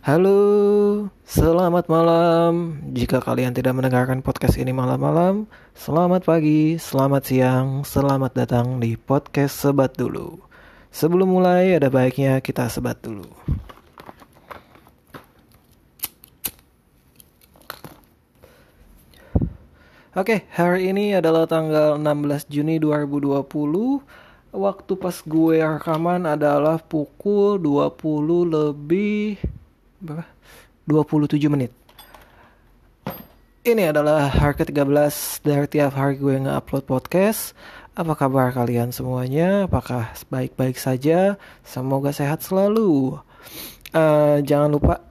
Halo, selamat malam. Jika kalian tidak mendengarkan podcast ini malam-malam, selamat pagi, selamat siang, selamat datang di podcast Sebat dulu. Sebelum mulai, ada baiknya kita sebat dulu. Oke, hari ini adalah tanggal 16 Juni 2020. Waktu pas gue rekaman adalah pukul 20 lebih berapa? 27 menit. Ini adalah hari ke-13 dari tiap hari gue nge-upload podcast. Apa kabar kalian semuanya? Apakah baik-baik saja? Semoga sehat selalu. Uh, jangan lupa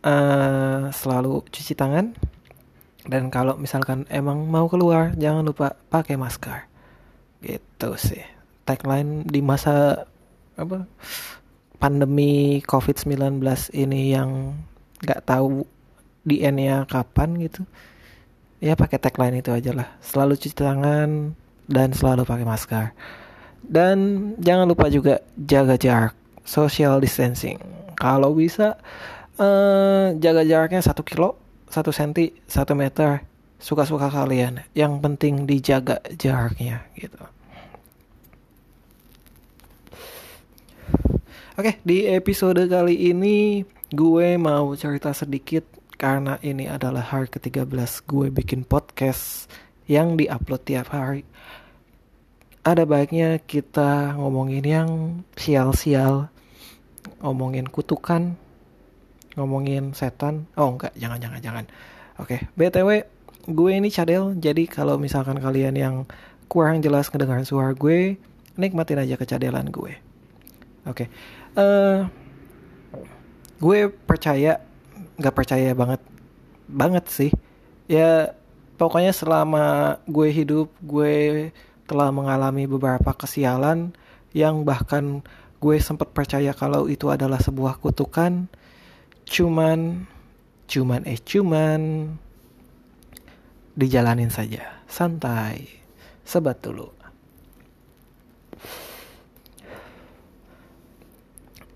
uh, selalu cuci tangan. Dan kalau misalkan emang mau keluar, jangan lupa pakai masker. Gitu sih. Tagline di masa apa pandemi COVID-19 ini yang nggak tahu di endnya kapan gitu ya pakai tagline itu aja lah. Selalu cuci tangan dan selalu pakai masker. Dan jangan lupa juga jaga jarak social distancing. Kalau bisa eh, jaga jaraknya satu kilo satu senti satu meter suka-suka kalian. Yang penting dijaga jaraknya gitu Oke, di episode kali ini gue mau cerita sedikit karena ini adalah hari ke-13 gue bikin podcast yang diupload tiap hari. Ada baiknya kita ngomongin yang sial-sial, ngomongin kutukan, ngomongin setan. Oh enggak, jangan jangan jangan. Oke, BTW gue ini cadel, jadi kalau misalkan kalian yang kurang jelas ngedengar suara gue, nikmatin aja kecadelan gue. Oke. Okay uh, gue percaya nggak percaya banget banget sih. Ya pokoknya selama gue hidup gue telah mengalami beberapa kesialan yang bahkan gue sempat percaya kalau itu adalah sebuah kutukan. Cuman cuman eh cuman dijalanin saja. Santai. Sebat dulu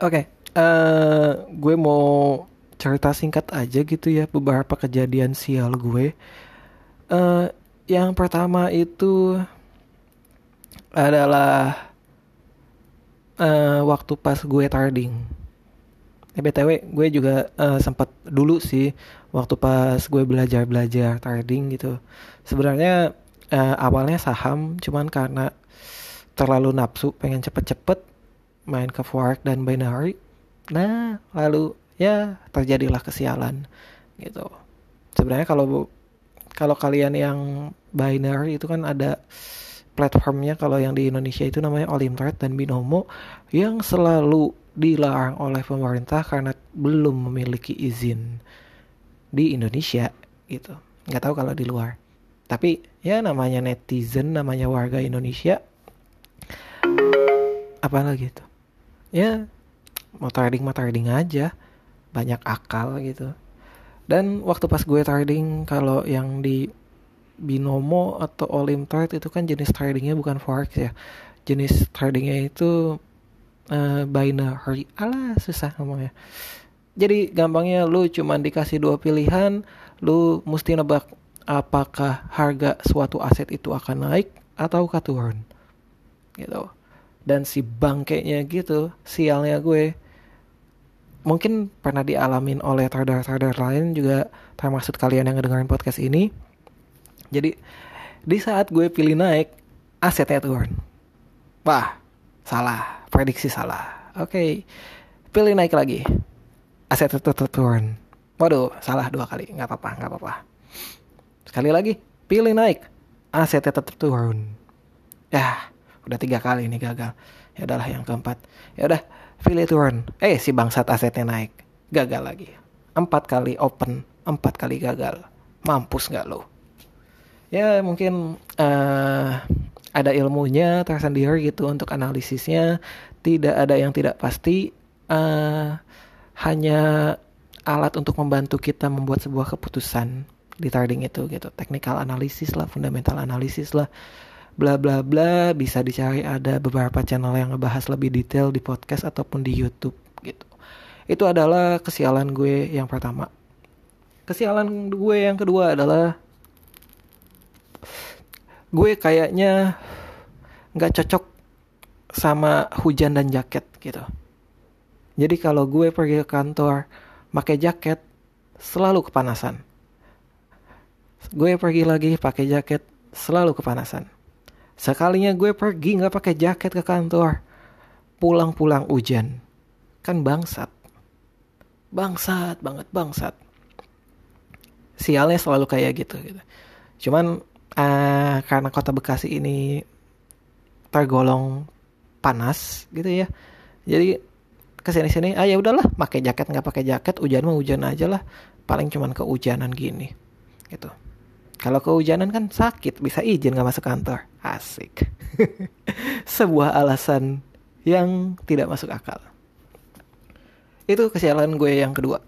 Oke, okay, uh, eh, gue mau cerita singkat aja gitu ya beberapa kejadian sial gue. Uh, yang pertama itu adalah uh, waktu pas gue tarding. BTW gue juga uh, sempat dulu sih waktu pas gue belajar-belajar trading gitu. Sebenarnya uh, awalnya saham cuman karena terlalu nafsu pengen cepet-cepet main ke fork dan binary nah lalu ya terjadilah kesialan gitu. Sebenarnya kalau kalau kalian yang binary itu kan ada platformnya kalau yang di Indonesia itu namanya Olimtrade dan Binomo yang selalu dilarang oleh pemerintah karena belum memiliki izin di Indonesia gitu. Nggak tahu kalau di luar. Tapi ya namanya netizen namanya warga Indonesia apa lagi tuh ya mau trading mau trading aja. Banyak akal gitu. Dan waktu pas gue trading kalau yang di binomo atau olim trade itu kan jenis tradingnya bukan forex ya. Jenis tradingnya itu uh, binary alah susah ngomongnya. Jadi gampangnya lu cuman dikasih dua pilihan lu mesti nebak apakah harga suatu aset itu akan naik atau turun. Gitu dan si bangkainya gitu sialnya gue mungkin pernah dialamin oleh trader-trader lain juga termasuk kalian yang ngedengerin podcast ini. Jadi di saat gue pilih naik asetnya turun wah salah prediksi salah. Oke okay. pilih naik lagi. Tetap turun waduh salah dua kali nggak apa-apa nggak apa-apa. Sekali lagi pilih naik. Asetnya tetap turun ya udah tiga kali ini gagal. Ya udahlah yang keempat. Ya udah pilih turn eh si bangsat asetnya naik. Gagal lagi. Empat kali open empat kali gagal. Mampus nggak lo ya mungkin uh, ada ilmunya tersendiri gitu untuk analisisnya. Tidak ada yang tidak pasti. Uh, hanya alat untuk membantu kita membuat sebuah keputusan di trading itu gitu. Technical analisis lah fundamental analisis lah bla bla bla bisa dicari ada beberapa channel yang ngebahas lebih detail di podcast ataupun di YouTube gitu. Itu adalah kesialan gue yang pertama. Kesialan gue yang kedua adalah gue kayaknya nggak cocok sama hujan dan jaket gitu. Jadi kalau gue pergi ke kantor pakai jaket selalu kepanasan. Gue pergi lagi pakai jaket selalu kepanasan. Sekalinya gue pergi nggak pakai jaket ke kantor, pulang-pulang hujan, kan bangsat, bangsat banget bangsat. Sialnya selalu kayak gitu. gitu. Cuman uh, karena kota Bekasi ini tergolong panas gitu ya jadi ke sini sini ah ya udahlah pakai jaket nggak pakai jaket hujan mah hujan aja lah paling cuman kehujanan gini gitu kalau kehujanan kan sakit bisa izin nggak masuk kantor? Asik. Sebuah alasan yang tidak masuk akal. Itu kesialan gue yang kedua.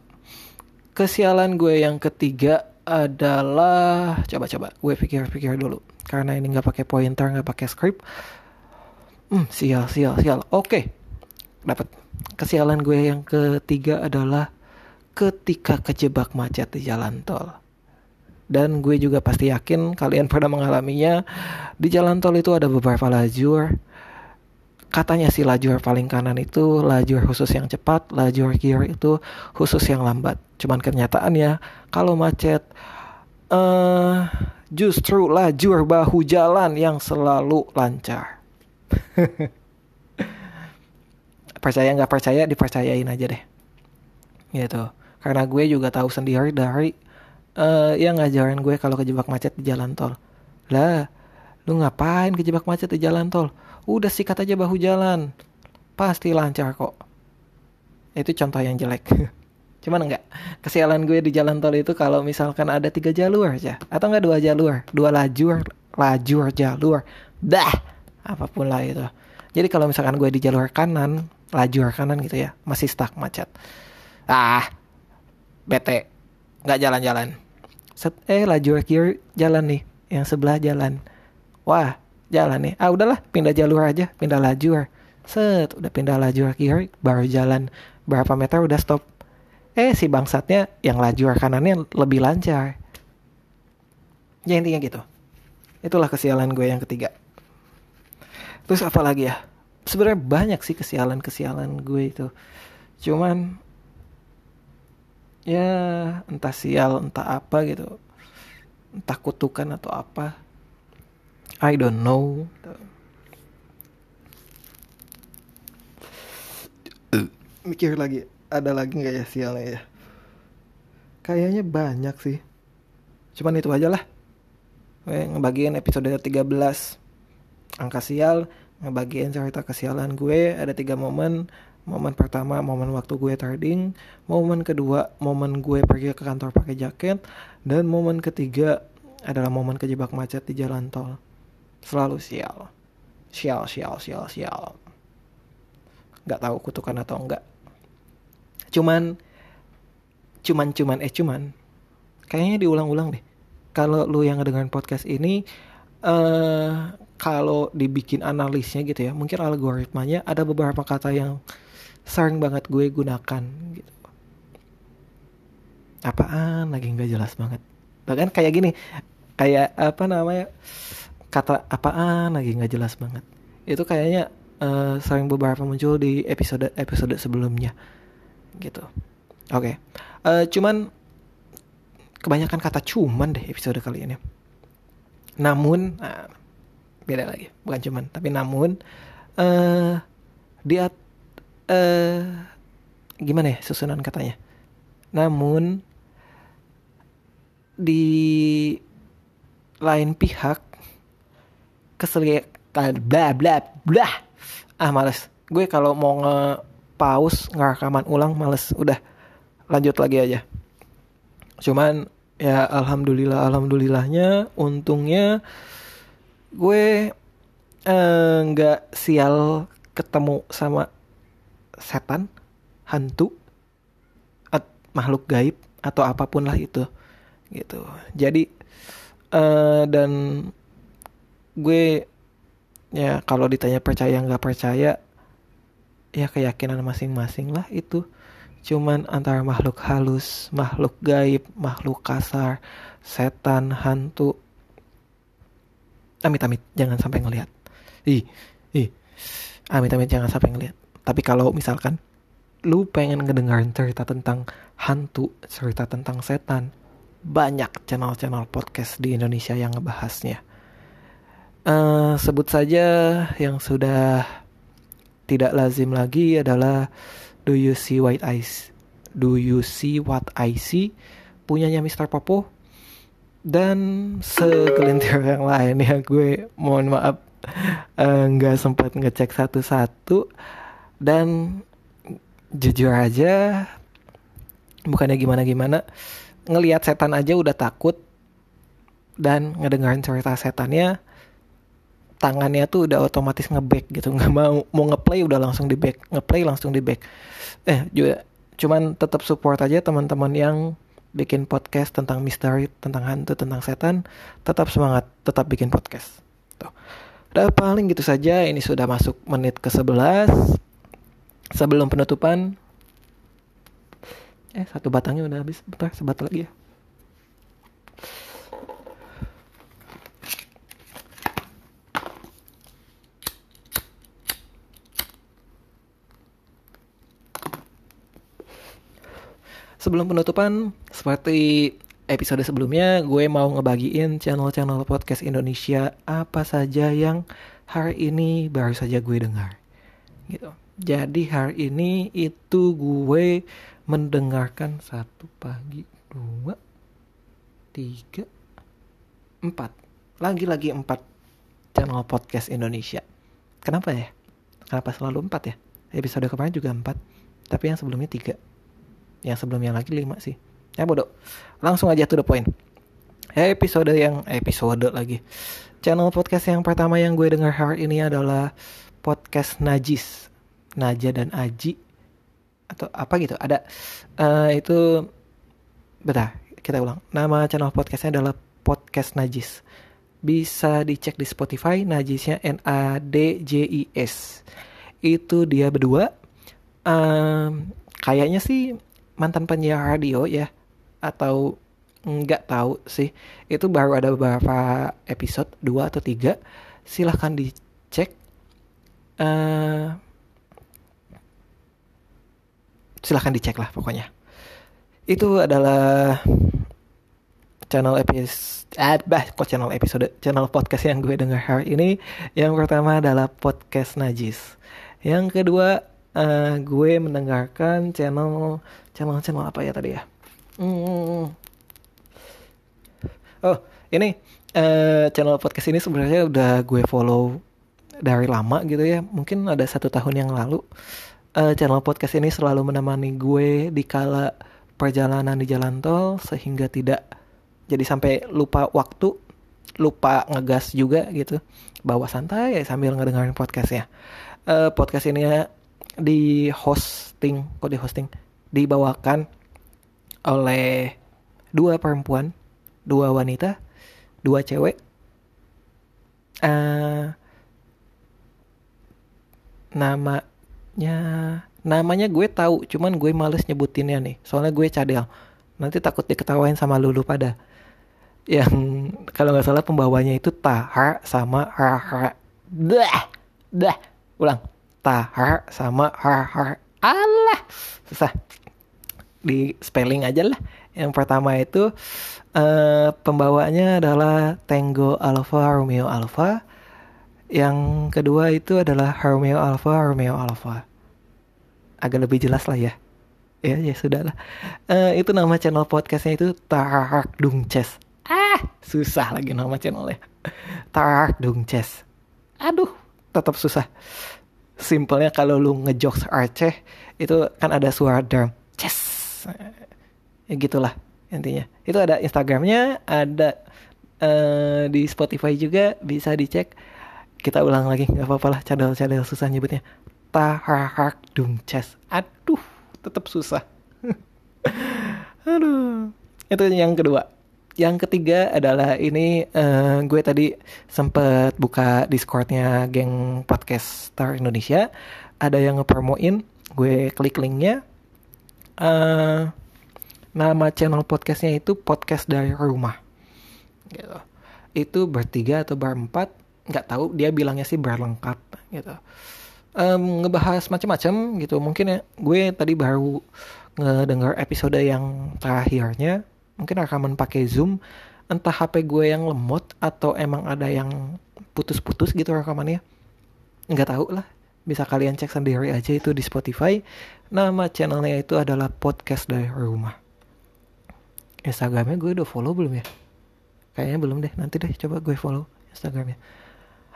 Kesialan gue yang ketiga adalah coba-coba gue pikir-pikir dulu. Karena ini nggak pakai pointer nggak pakai script. Hmm, sial sial sial. Oke dapat kesialan gue yang ketiga adalah ketika kejebak macet di jalan tol dan gue juga pasti yakin kalian pernah mengalaminya di jalan tol itu ada beberapa lajur katanya si lajur paling kanan itu lajur khusus yang cepat, lajur kiri itu khusus yang lambat. Cuman kenyataannya kalau macet uh, justru lajur bahu jalan yang selalu lancar. percaya nggak percaya dipercayain aja deh. Gitu. Karena gue juga tahu sendiri dari uh, yang ngajarin gue kalau kejebak macet di jalan tol. Lah, lu ngapain kejebak macet di jalan tol? Udah sikat aja bahu jalan. Pasti lancar kok. Itu contoh yang jelek. Cuman enggak. Kesialan gue di jalan tol itu kalau misalkan ada tiga jalur aja. Atau enggak dua jalur. Dua lajur. Lajur, jalur. Dah. Apa pun lah itu. Jadi kalau misalkan gue di jalur kanan. Lajur kanan gitu ya. Masih stuck macet. Ah. Bete. Nggak jalan-jalan. Set, eh lajur kiri jalan nih. Yang sebelah jalan. Wah jalan nih. Ah udahlah pindah jalur aja pindah lajur set udah pindah lajur kiri baru jalan berapa meter udah stop. Eh si bangsatnya yang lajur kanannya lebih lancar. Ya intinya gitu. Itulah kesialan gue yang ketiga. Terus apa lagi ya? Sebenarnya banyak sih kesialan kesialan gue itu. Cuman ya entah sial entah apa gitu entah kutukan atau apa I don't know. Mikir lagi, ada lagi nggak ya sialnya ya? Kayaknya banyak sih. Cuman itu aja lah. ngebagiin episode 13 angka sial, ngebagiin cerita kesialan gue ada tiga momen. Momen pertama, momen waktu gue trading. Momen kedua, momen gue pergi ke kantor pakai jaket. Dan momen ketiga adalah momen kejebak macet di jalan tol. Selalu sial. Sial sial sial sial. Nggak tahu kutukan atau enggak cuman cuman cuman eh cuman. Kayaknya diulang-ulang deh. Kalau lu yang ngedengerin podcast ini eh uh, kalau dibikin analisnya gitu ya mungkin algoritmanya ada beberapa kata yang sering banget gue gunakan gitu. Apaan? Lagi nggak jelas banget. Bahkan kayak gini kayak apa namanya kata apaan? Lagi nggak jelas banget. Itu kayaknya uh, sering beberapa muncul di episode episode sebelumnya gitu. Oke. Okay. uh, eh, cuman kebanyakan kata cuman deh episode kali ini. Namun uh, beda lagi. Bukan cuman tapi namun uh, dia uh, gimana ya susunan katanya? Namun di lain pihak keseliatan bla bla bla. Ah males. Gue kalau mau nge pause ngerekaman ulang males. Udah lanjut lagi aja. Cuman ya alhamdulillah alhamdulillahnya untungnya gue eh, nggak uh, sial ketemu sama setan hantu makhluk gaib atau apa pun lah itu gitu jadi uh, dan gue ya kalau ditanya percaya nggak percaya ya keyakinan masing-masing lah itu cuman antara makhluk halus, makhluk gaib, makhluk kasar, setan, hantu. Amit-amit, jangan sampai ngelihat. Ih, ih. Amit-amit jangan sampai ngelihat. Tapi kalau misalkan lu pengen ngedengerin cerita tentang hantu, cerita tentang setan, banyak channel-channel podcast di Indonesia yang ngebahasnya. Uh, sebut saja yang sudah tidak lazim lagi adalah Do You See I See? Do You See What I See? Punyanya Mr. Popo dan segelintir yang lain ya gue mohon maaf eh, nggak uh, sempat ngecek satu-satu dan jujur aja bukannya gimana-gimana ngelihat setan aja udah takut. Dan ngedengerin cerita setannya tangannya tuh udah otomatis ngeback gitu. Nggak mau mau ngeplay udah langsung di back ngeplay langsung di back eh juga cuman tetap support aja teman-teman yang bikin podcast tentang misteri tentang hantu tentang setan tetap semangat tetap bikin podcast. Tuh. Udah paling gitu saja. Ini sudah masuk menit ke 11 sebelum penutupan eh satu batangnya udah habis bentar sebat lagi ya Sebelum penutupan, seperti episode sebelumnya, gue mau ngebagiin channel-channel podcast Indonesia apa saja yang hari ini baru saja gue dengar. Gitu. Jadi hari ini itu gue mendengarkan satu pagi, dua, tiga, empat. Lagi-lagi empat channel podcast Indonesia. Kenapa ya? Kenapa selalu empat ya? Episode kemarin juga empat, tapi yang sebelumnya tiga yang sebelumnya lagi 5 sih ya bodoh langsung aja to the point episode yang episode lagi channel podcast yang pertama yang gue dengar hari ini adalah podcast Najis Naja dan Aji atau apa gitu ada uh, itu bentar kita ulang. Nama channel podcastnya adalah podcast Najis. Bisa dicek di Spotify Najisnya N A D J I S. Itu dia berdua. Um, kayaknya sih mantan penyiar radio ya atau nggak tahu sih. Itu baru ada beberapa episode dua atau tiga. Silahkan dicek. Uh, silahkan dicek lah pokoknya. Itu adalah channel episode eh, bah kok channel episode channel podcast yang gue dengar hari ini. Yang pertama adalah podcast najis. Yang kedua uh, gue mendengarkan channel channel channel apa ya tadi ya? Hmm. oh ini uh, channel podcast ini sebenarnya udah gue follow dari lama gitu ya. Mungkin ada satu tahun yang lalu uh, channel podcast ini selalu menemani gue di kala perjalanan di jalan tol sehingga tidak jadi sampai lupa waktu lupa ngegas juga gitu. Bawa santai sambil ngedengerin podcast ya. Uh, podcast ini di hosting kok di hosting? Dibawakan oleh dua perempuan, dua wanita, dua cewek. Uh, namanya namanya gue tahu, cuman gue males nyebutinnya nih. Soalnya gue cadel. Nanti takut diketawain sama lulu pada. Yang kalau nggak salah pembawanya itu Tahar sama Har Dah, dah, ulang. Tahar sama Har Allah, susah di spelling aja lah. Yang pertama itu uh, pembawanya adalah Tango Alpha Romeo Alpha. Yang kedua itu adalah Romeo Alpha Romeo Alpha. Agak lebih jelas lah ya. Ya ya sudah lah. Uh, itu nama channel podcastnya itu Tarak Dungces. Ah susah lagi nama channelnya. Tarak Dungces. Aduh tetap susah. Simpelnya kalau lu ngejokes Aceh itu kan ada suara drum. Ces ya gitulah intinya itu ada Instagramnya ada uh, di Spotify juga bisa dicek kita ulang lagi nggak apa-apa lah cadel-cadel susah nyebutnya. Tahak dumces aduh tetap susah. Aduh. Itu yang kedua. Yang ketiga adalah ini uh, gue tadi sempet buka discordnya geng podcast Star Indonesia. Ada yang ngepromoin gue klik linknya. Uh, nama channel podcastnya itu podcast dari rumah. Gitu. Itu bertiga atau berempat nggak tahu dia bilangnya sih berlengkap gitu. Um, ngebahas macam-macam gitu. Mungkin ya gue tadi baru ngedengar episode yang terakhirnya mungkin rekaman pakai zoom. Entah HP gue yang lemot atau emang ada yang putus-putus gitu rekamannya. Nggak tahu lah. Bisa kalian cek sendiri aja itu di Spotify. Nama channelnya itu adalah podcast dari rumah. Instagramnya gue udah follow belum ya? Kayaknya belum deh. Nanti deh coba gue follow Instagramnya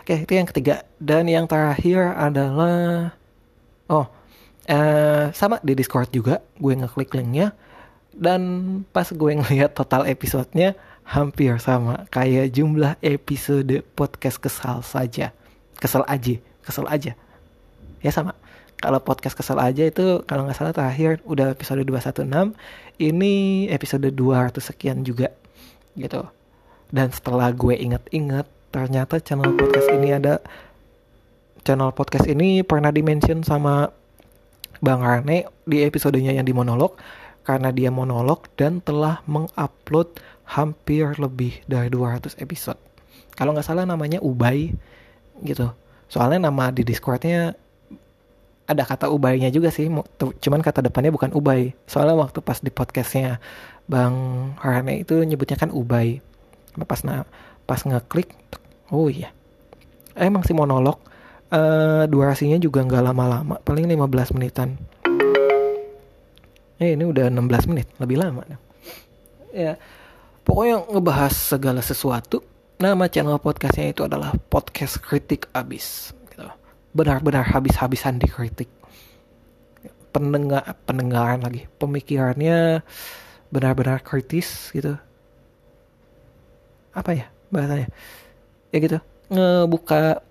oke itu yang ketiga. Dan yang terakhir adalah oh eh, sama di Discord juga gue ngeklik linknya. Dan pas gue ngeliat total episodenya hampir sama kayak jumlah episode podcast kesal saja. Kesel aja kesel aja. Ya sama. Kalau podcast kesel aja itu kalau nggak salah terakhir udah episode 216 ini episode 200 sekian juga gitu. Dan setelah gue inget-inget ternyata channel podcast ini ada channel podcast ini pernah dimention sama Bang Rane di episodenya yang di monolog karena dia monolog dan telah mengupload hampir lebih dari 200 episode. Kalau nggak salah namanya Ubay gitu. Soalnya nama di Discordnya ada kata Ubaynya juga sih, cuman kata depannya bukan Ubay. Soalnya waktu pas di podcastnya Bang Harane itu nyebutnya kan Ubay. Pas nah, pas ngeklik, oh iya, emang sih monolog. Uh, durasinya juga nggak lama-lama, paling 15 menitan. Eh ini udah 16 menit, lebih lama. Ya, Pokoknya ngebahas segala sesuatu. Nama channel podcastnya itu adalah podcast kritik abis. Gitu. Benar-benar habis-habisan dikritik. Pendengar, pendengaran lagi, pemikirannya benar-benar kritis gitu. Apa ya bahasanya? Ya gitu, ngebuka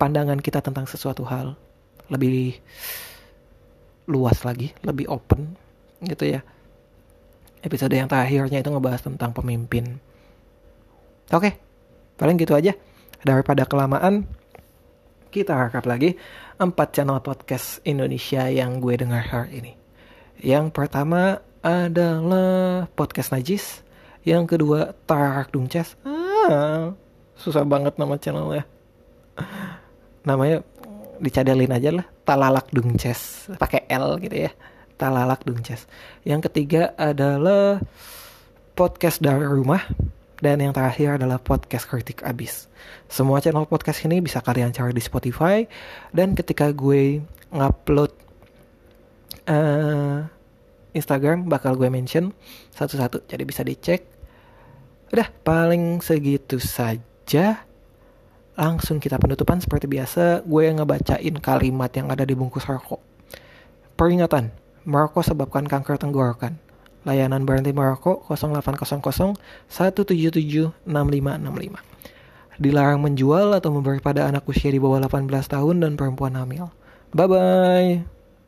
pandangan kita tentang sesuatu hal lebih luas lagi, lebih open gitu ya episode yang terakhirnya itu ngebahas tentang pemimpin. Oke, paling gitu aja. Daripada kelamaan, kita rekap lagi empat channel podcast Indonesia yang gue dengar hari ini. Yang pertama adalah podcast Najis. Yang kedua Tarak Dungces. Ah, susah banget nama channelnya. Namanya dicadelin aja lah. Talalak Dungces. Pakai L gitu ya. Talalak Dunces. Yang ketiga adalah podcast dari rumah. Dan yang terakhir adalah podcast kritik abis. Semua channel podcast ini bisa kalian cari di Spotify. Dan ketika gue ngupload uh, Instagram bakal gue mention satu-satu. Jadi bisa dicek. Udah paling segitu saja. Langsung kita penutupan seperti biasa. Gue ngebacain kalimat yang ada di bungkus rokok. Peringatan, merokok sebabkan kanker tenggorokan. Layanan berhenti merokok 0800 177 6565. Dilarang menjual atau memberi pada anak usia di bawah 18 tahun dan perempuan hamil. Bye bye.